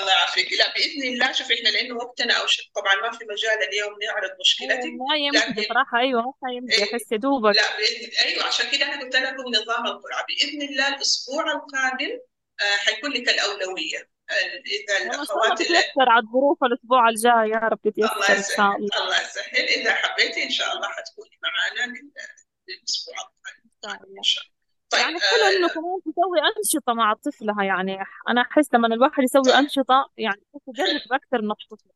الله يعافيك. لا بإذن الله شوف إحنا لأنه وقتنا أو شيء طبعا ما في مجال اليوم نعرض مشكلتك ما يمدي لكن صراحة أيوة ما يمدي إيه، أحس يا دوبك. لا بإذن أيوه عشان كده أنا قلت لكم نظام القرعة. بإذن الله الأسبوع القادم حيكون لك الأولوية. آه، إذا الأخوات تتيسر على الظروف الأسبوع الجاي يا رب الله تتيسر إن شاء يسهل الله. الله يسهل. إذا حبيتي إن شاء الله حتكوني معنا لل- للأسبوع القادم. إن شاء الله. طيب يعني حلو آه، كمان تسوي أنشطة مع طفلها. يعني أنا أحس لما الواحد يسوي طيب. أنشطة يعني يجرب أكثر من الطفل.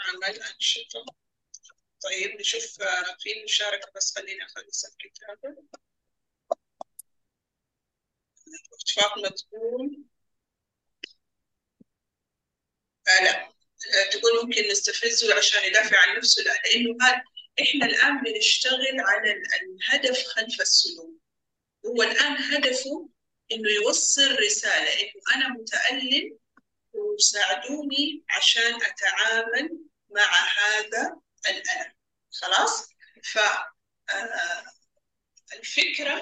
عمل أنشطة. طيب نشوف آه، في مشاركة بس خليني أخلص الكتابة فاطمة تقول آه لا. آه تقول ممكن نستفزه عشان يدافع عن نفسه لا لأنه هذا إحنا الآن بنشتغل على ال- الهدف خلف السلوك. هو الآن هدفه إنه يوصل رسالة إنه أنا متألم وساعدوني عشان أتعامل مع هذا الألم. خلاص؟ فالفكرة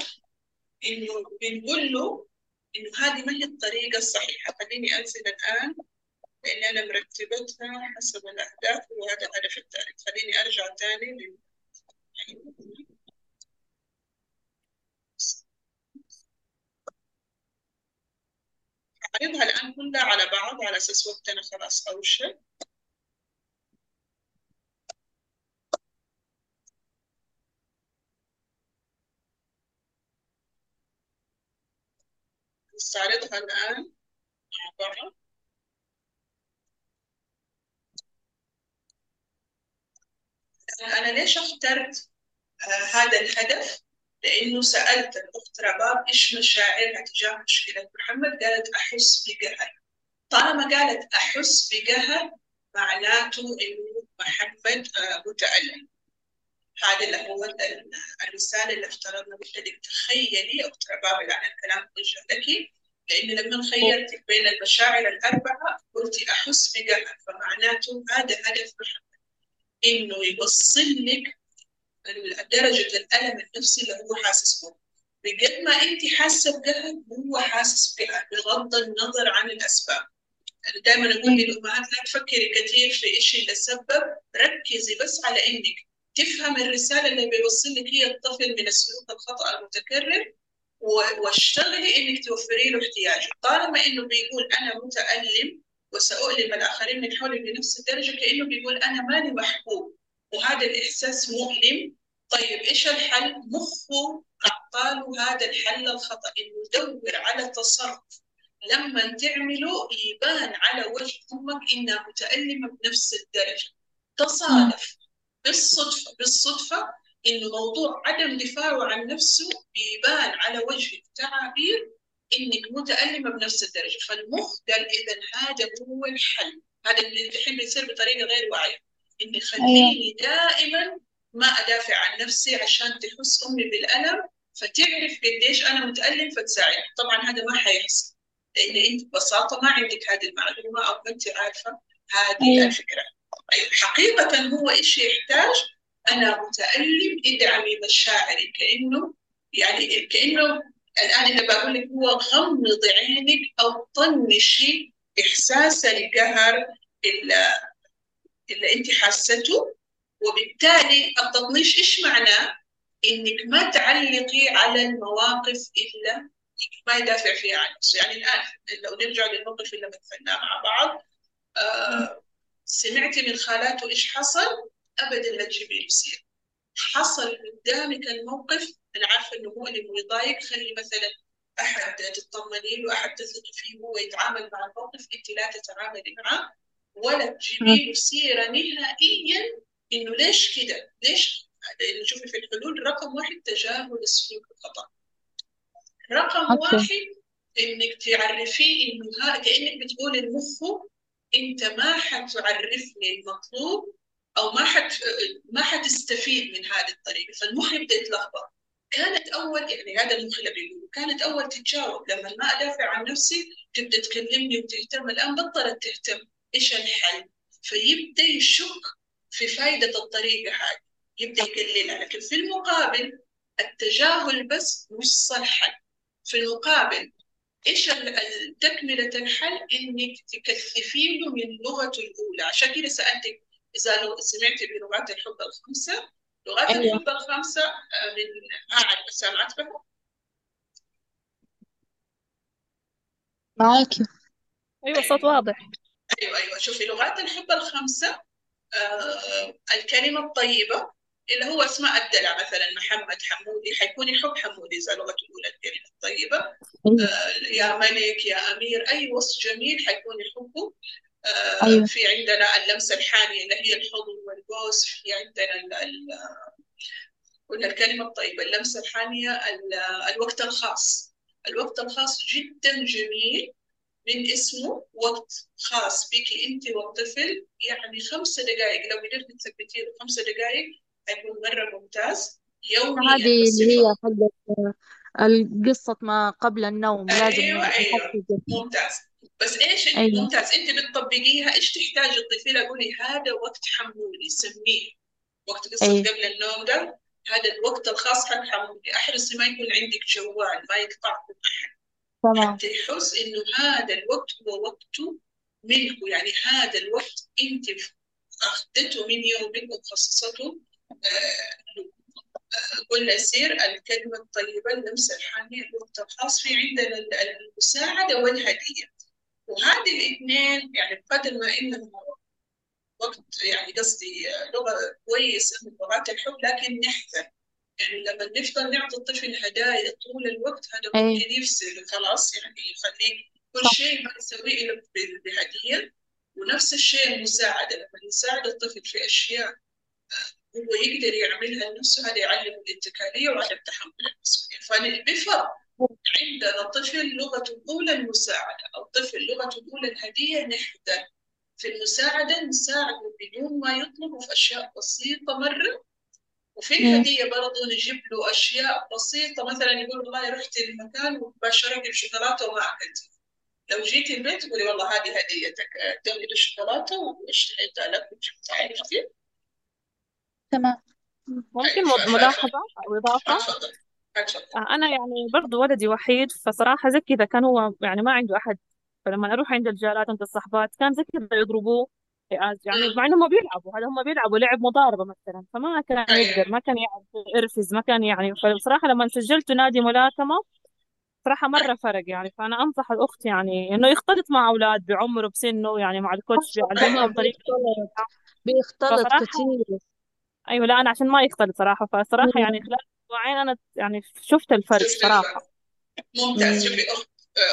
إنه بنقول له إنه هذه ما هي الطريقة الصحيحة. خليني أنزل الآن لأن أنا مرتبتها حسب الأهداف وهذا الهدف الثالث خليني أرجع تاني لل... أعرضها الآن كلها على بعض على أساس وقتنا خلاص أوشك نستعرضها الآن مع بعض أنا ليش اخترت آه هذا الهدف؟ لأنه سألت الأخت رباب إيش مشاعرها تجاه مشكلة محمد؟ قالت أحس بقهر. طالما قالت أحس بقهر معناته إنه محمد آه متألم. هذا اللي هو ال- الرسالة اللي افترضنا قلت لك تخيلي أخت رباب الآن الكلام وجه لك لأن لما خيرتك بين المشاعر الأربعة قلتي أحس بقهر فمعناته هذا هدف محمد إنه يوصل لك درجة الألم النفسي اللي هو حاسس به بقد ما أنت حاسة بقهر هو حاسس بقهر بغض النظر عن الأسباب. أنا دائما أقول للأمهات لا تفكري كثير في إيش اللي سبب ركزي بس على إنك تفهم الرسالة اللي بيوصل لك هي الطفل من السلوك الخطأ المتكرر واشتغلي إنك توفري له احتياجه. طالما إنه بيقول أنا متألم وسأؤلم الآخرين من حولي بنفس الدرجة كأنه بيقول أنا ماني محبوب وهذا الإحساس مؤلم. طيب إيش الحل؟ مخه أعطاله هذا الحل الخطأ. إنه يدور على تصرف لما تعمله يبان على وجه أمك إنها متألمة بنفس الدرجة. تصادف. بالصدفة بالصدفة إنه موضوع عدم دفاعه عن نفسه بيبان على وجه التعابير إنك متألمة بنفس الدرجة. فالمخ قال إذا هذا هو الحل. هذا اللي الحين بيصير بطريقة غير واعية. إني خليني دائما ما أدافع عن نفسي عشان تحس أمي بالألم فتعرف قديش أنا متألم فتساعد طبعا هذا ما حيحصل. لأن أنت ببساطة ما عندك هذه المعلومة أو أنت عارفة هذه أيوة. حقيقة هو إيش يحتاج؟ أنا متألم ادعمي مشاعري. كأنه يعني كأنه الآن أنا بقول لك هو غمض عينك أو طنشي إحساس القهر اللي, اللي أنت حاسته. وبالتالي التطنيش إيش معناه؟ إنك ما تعلقي على المواقف إلا ما يدافع فيها عن نفسه يعني الآن لو نرجع للموقف اللي مثلناه مع بعض آه سمعتي من خالاته إيش حصل؟ أبدا لا تجيبي سيرة حصل قدامك الموقف أنا عارفة إنه مؤلم ويضايق خلي مثلا أحد تطمني له أحد تثقي فيه هو يتعامل مع الموقف أنت لا تتعاملي معه ولا تجيبي له سيرة نهائيا إنه ليش كده؟ ليش؟ شوفي في الحلول رقم واحد تجاهل السلوك الخطأ رقم أوكي. واحد إنك تعرفيه إنه ها كأنك بتقول لمخه أنت ما حتعرفني المطلوب أو ما حت ما حتستفيد من هذه الطريقة. فالمخ يبدا يتلخبط. كانت أول يعني هذا المخ اللي بيقول كانت أول تتجاوب. لما ما أدافع عن نفسي تبدأ تكلمني وتهتم. الآن بطلت تهتم. إيش الحل؟ فيبدأ يشك في فائده الطريقة هذه. يبدأ يقللها. لكن في المقابل التجاهل بس نص الحل في المقابل إيش ال- تكمله الحل إنك تكثفي له من لغته الأولى؟ عشان كده سألتك إذا لو سمعتي بلغات الحب الخمسة؟ لغات أيوة. الحب الخمسة آه، من أعد سامعت بها؟ معاكي. أيوة صوت واضح. أيوة أيوة. شوفي لغات الحب الخمسة آه الكلمة الطيبة اللي هو اسماء الدلع مثلا محمد حمودي حيكون يحب حمودي إذا لغته الأولى الكلمة الطيبة أيوة. آه يا ملك يا أمير أي وصف جميل حيكون يحبه آه أيوة. في عندنا اللمسة الحانية اللي هي الحضن والبوس في عندنا قلنا الكلمة الطيبة اللمسة الحانية ال- الوقت الخاص الوقت الخاص جدا جميل من اسمه وقت خاص بك أنت والطفل يعني خمسة دقائق لو قدرت تثبتي له خمسة دقائق هيكون مرة ممتاز يوميا هذه اللي هي حقت القصة ما قبل النوم لازم أيوه أيوه نحفز ممتاز. بس إيش أيوة. ممتاز؟ أنت بتطبقيها؟ إيش تحتاج الطفل؟ قولي هذا وقت حمولي سميه. وقت قصة أيوة. قبل النوم ده هذا الوقت الخاص حق حمولي. احرصي ما يكون عندك جوال ما يقطعكم تمام. حتى يحس إنه هذا الوقت هو وقته منه. يعني هذا الوقت أنت أخذته من يومك وخصصته آه،. آه، قلنا يصير الكلمة الطيبة اللمسة الحانية الوقت الخاص في عندنا ال- المساعدة والهدية وهذه الاثنين يعني بقدر ما إنه وقت يعني قصدي لغة كويسة من لغات الحب لكن نحذر يعني لما نفضل نعطي الطفل هدايا طول الوقت هذا أي. ممكن يفصل خلاص يعني يخليه كل. شيء ما يسويه له بهدية ونفس الشيء المساعدة لما نساعد الطفل في أشياء هو يقدر يعملها لنفسه هذا يعلم الاتكالية وعدم تحمل المسؤولية فبفرق عندنا طفل لغته الأولى المساعدة أو طفل لغته الأولى الهدية نحذر في المساعدة نساعده بدون ما يطلب في أشياء بسيطة مرة. وفي. الهدية برضو نجيب له أشياء بسيطة مثلا يقول والله رحت المكان ومباشرة بشوكولاتة وما أكلت لو جيتي البيت تقولي والله هذه هديتك دوري له شوكولاتة واشتريتها لك وجبتها عرفتي؟ تمام. ممكن ملاحظة أو إضافة أنا يعني برضو ولدي وحيد فصراحة زي كذا كان هو يعني ما عنده أحد. فلما أروح عند الجارات عند الصحبات كان زي كذا يضربوه. يعني. مع إنهم بيلعبوا هذا هم بيلعبوا لعب مضاربة مثلا فما كان. يقدر ما كان يعرف يرفز ما كان يعني فبصراحة لما سجلت نادي ملاكمة صراحة مرة فرق يعني. فأنا أنصح الأخت يعني إنه يختلط مع أولاد بعمره بسنه يعني مع الكوتش بيعلمهم طريقة. بيختلط بيختلط فصراحة أيوة لا أنا عشان ما يختلط صراحة. فصراحة يعني خلال أسبوعين أنا يعني شفت الفرق شفت الفرق ممتاز. مم. شوفي أخت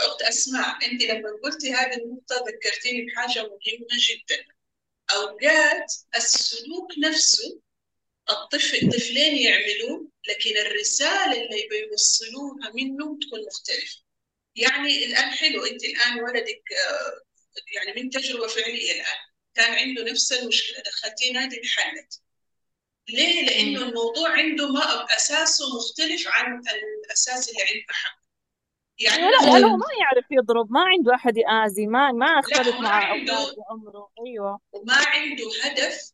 أخت أسماء أنت لما قلتي هذه النقطة ذكرتيني بحاجة مهمة جدا. أوقات السلوك نفسه الطفل الطفلين يعملوه لكن الرسالة اللي بيوصلوها منه تكون مختلفة. يعني الآن حلو أنت الآن ولدك آه، يعني من تجربة فعلية الآن كان عنده نفس المشكلة دخلتيه نادي انحلت ليه؟ لأنه. الموضوع عنده ما أساسه مختلف عن الأساس اللي عند محمد يعني لا لأنه هو ما يعرف يضرب ما عنده أحد يآذي ما ما لا وما مع عنده بعمره أيوة. وما عنده هدف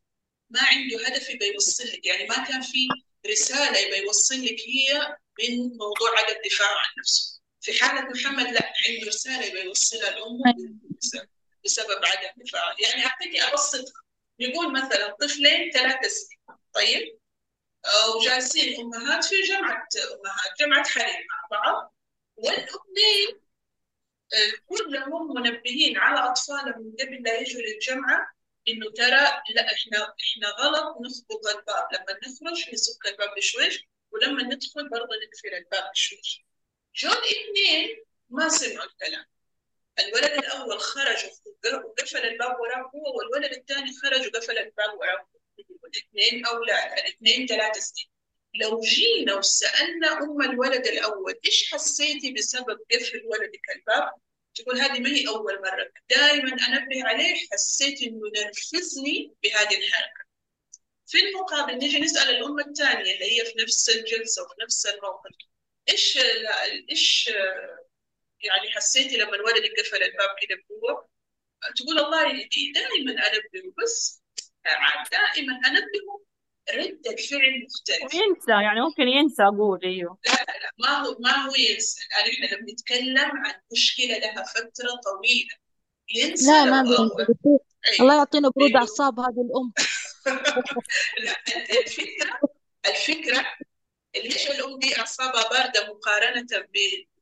ما عنده هدف يبي يوصل لك. يعني ما كان في رسالة يبي يوصل لك هي من موضوع عدم الدفاع عن نفسه. في حالة محمد لا عنده رسالة يبي يوصلها لأمه أيوة. بسبب, عدم الدفاع. يعني أعطيكي أبسط نقول مثلا طفلين ثلاثة سنين. طيب. وجالسين أمهات في جامعة أمهات جامعة حريم مع بعض. والأمين كلهم منبهين على أطفالهم من قبل لا يجوا للجامعة إنه ترى لا إحنا إحنا غلط نخبط الباب. لما نخرج نسك الباب بشويش ولما ندخل برضه نقفل الباب بشويش. جو الاثنين ما سمعوا الكلام. الولد الأول خرج وقفل الباب وراه هو والولد الثاني خرج وقفل الباب وراه الاثنين أولاد الاثنين ثلاث سنين لو جينا وسألنا أم الولد الأول إيش حسيتي بسبب قفل ولدك الباب؟ تقول هذه ما هي أول مرة دائما أنبه عليه حسيت إنه نرفزني بهذه الحركة في المقابل نيجي نسأل الأم الثانية اللي هي في نفس الجلسة وفي نفس الموقف إيش إيش يعني حسيتي لما الولد قفل الباب كده بقوة؟ تقول والله دائما أنبهه بس دائما أنبهه ردة فعل مختلفة وينسى يعني ممكن ينسى أقول أيوه. لا لا لا ما هو ما هو ينسى. يعني إحنا لما نتكلم عن مشكلة لها فترة طويلة ينسى لا لو ما أول. بينسى الله أيوه يعطينا برود لأنه أعصاب هذه الأم. لا الفكرة الفكرة ليش الأم دي أعصابها باردة مقارنة ب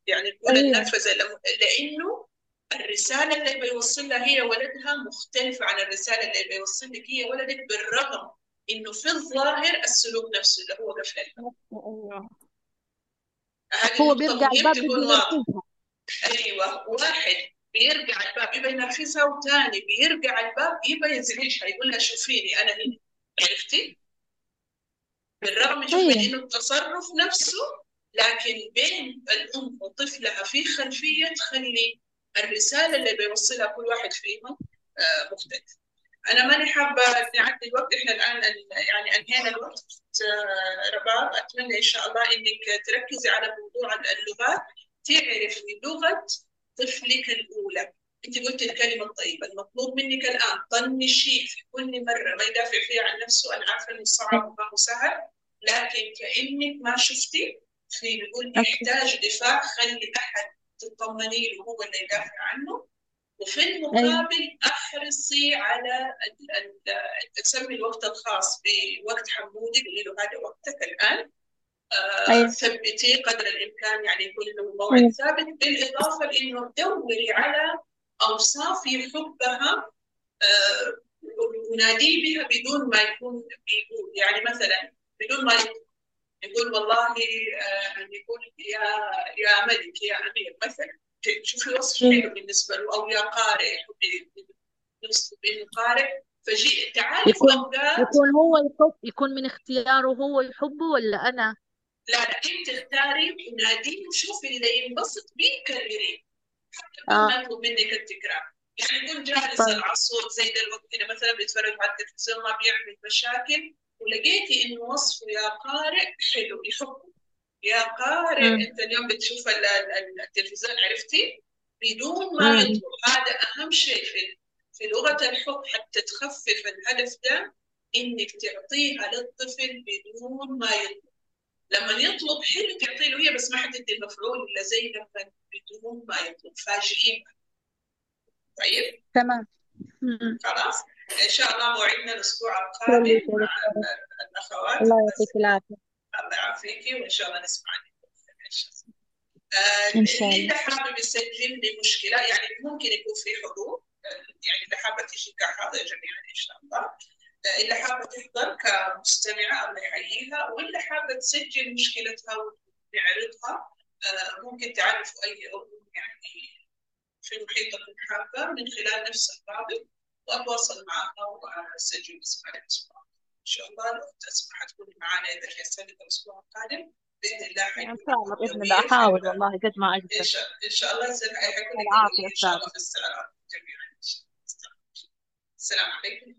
يعني نقول أيوة النرفزة لم- لأنه الرسالة اللي بيوصلها هي ولدها مختلفة عن الرسالة اللي بيوصل لك هي ولدك بالرغم إنه في الظاهر السلوك نفسه اللي هو قفل. أيوه هو بيرجع الباب تكون بده واضحة ينرفزها أيوه واحد بيرجع الباب يبى ينرفزها وثاني بيرجع الباب يبى يزعجها يقول لها شوفيني أنا هنا. عرفتي؟ بالرغم شوف من أيوة إنه التصرف نفسه لكن بين الأم وطفلها في خلفية تخلي الرسالة اللي بيوصلها كل واحد فيهم آه، مختلف. أنا ماني حابة نعدي الوقت. إحنا الآن يعني أنهينا الوقت. آه، رباب أتمنى إن شاء الله إنك تركزي على موضوع اللغات تعرفي لغة طفلك الأولى. أنت قلت الكلمة الطيبة. المطلوب منك الآن طنشي في كل مرة. ما يدافع فيها عن نفسه. أنا عارفة إنه صعب وما هو سهل. لكن كأنك ما شفتي في بيقول يحتاج دفاع. خلي أحد تطمني له هو اللي يدافع عنه. وفي أيوة. المقابل احرصي على تسمي الوقت الخاص بوقت حمودي قولي له هذا وقتك الآن. آه، أيوة. ثبتيه قدر الإمكان يعني يكون له أيوة. موعد ثابت بالإضافة لأنه دوري على أوصاف يحبها آه، وناديه بها بدون ما يكون بيقول. يعني مثلا بدون ما يقول والله آه، يقول يا يا ملك يا أمير مثلا. شوفي وصف أيوة حلو بالنسبة له أو يا قارئ يوصف بانه قارئ. فجي تعرفوا يكون يكون هو يحب يكون من اختياره هو يحبه ولا أنا؟ لا لا أنت اختاري وناديه وشوفي اللي ينبسط بيه كرريه حتى آه. ما يطلب منك التكرار. يعني يكون جالس طيب. العصور زي دلوقتي كده مثلا بيتفرج على التلفزيون ما بيعمل مشاكل. ولقيتي إنه وصفه يا قارئ حلو يحبه. يا قارئ أنت اليوم بتشوف ال- ال- التلفزيون عرفتي؟ بدون ما يطلب هذا أهم شيء في في لغة الحب حتى تخفف الهدف ده إنك تعطيها للطفل بدون ما يطلب. لما يطلب حلو تعطي له هي بس ما حتدي المفعول إلا زي لما بدون ما يطلب فاجئين. طيب؟ تمام. خلاص؟ إن شاء الله موعدنا الأسبوع القادم مع الأخوات. الله يعطيك العافية. الله يعافيكي وإن شاء الله نسمع عنك آه، إن شاء اللي الله. حابب يسجل لي مشكلة يعني ممكن يكون في حضور آه، يعني اللي حابة تجي كحاضر جميعا إن شاء الله. آه، اللي حابة تحضر كمستمعة الله يحييها واللي حابة تسجل مشكلتها ونعرضها آه، ممكن تعرفوا أي عضو يعني في محيطكم حابة من خلال نفس الرابط. وأتواصل معها وأسجل اسمها الأسبوع إن شاء الله. الأخت أسماء حتكون معنا إذا جهزت الأسبوع القادم. بإذن الله حيكون شاء الله بإذن الله. حيبقى والله قد ما إن أقدر شاء إن شاء الله حيكون العافية يوميا إن شاء الله في السلام جميعا. السلام عليكم.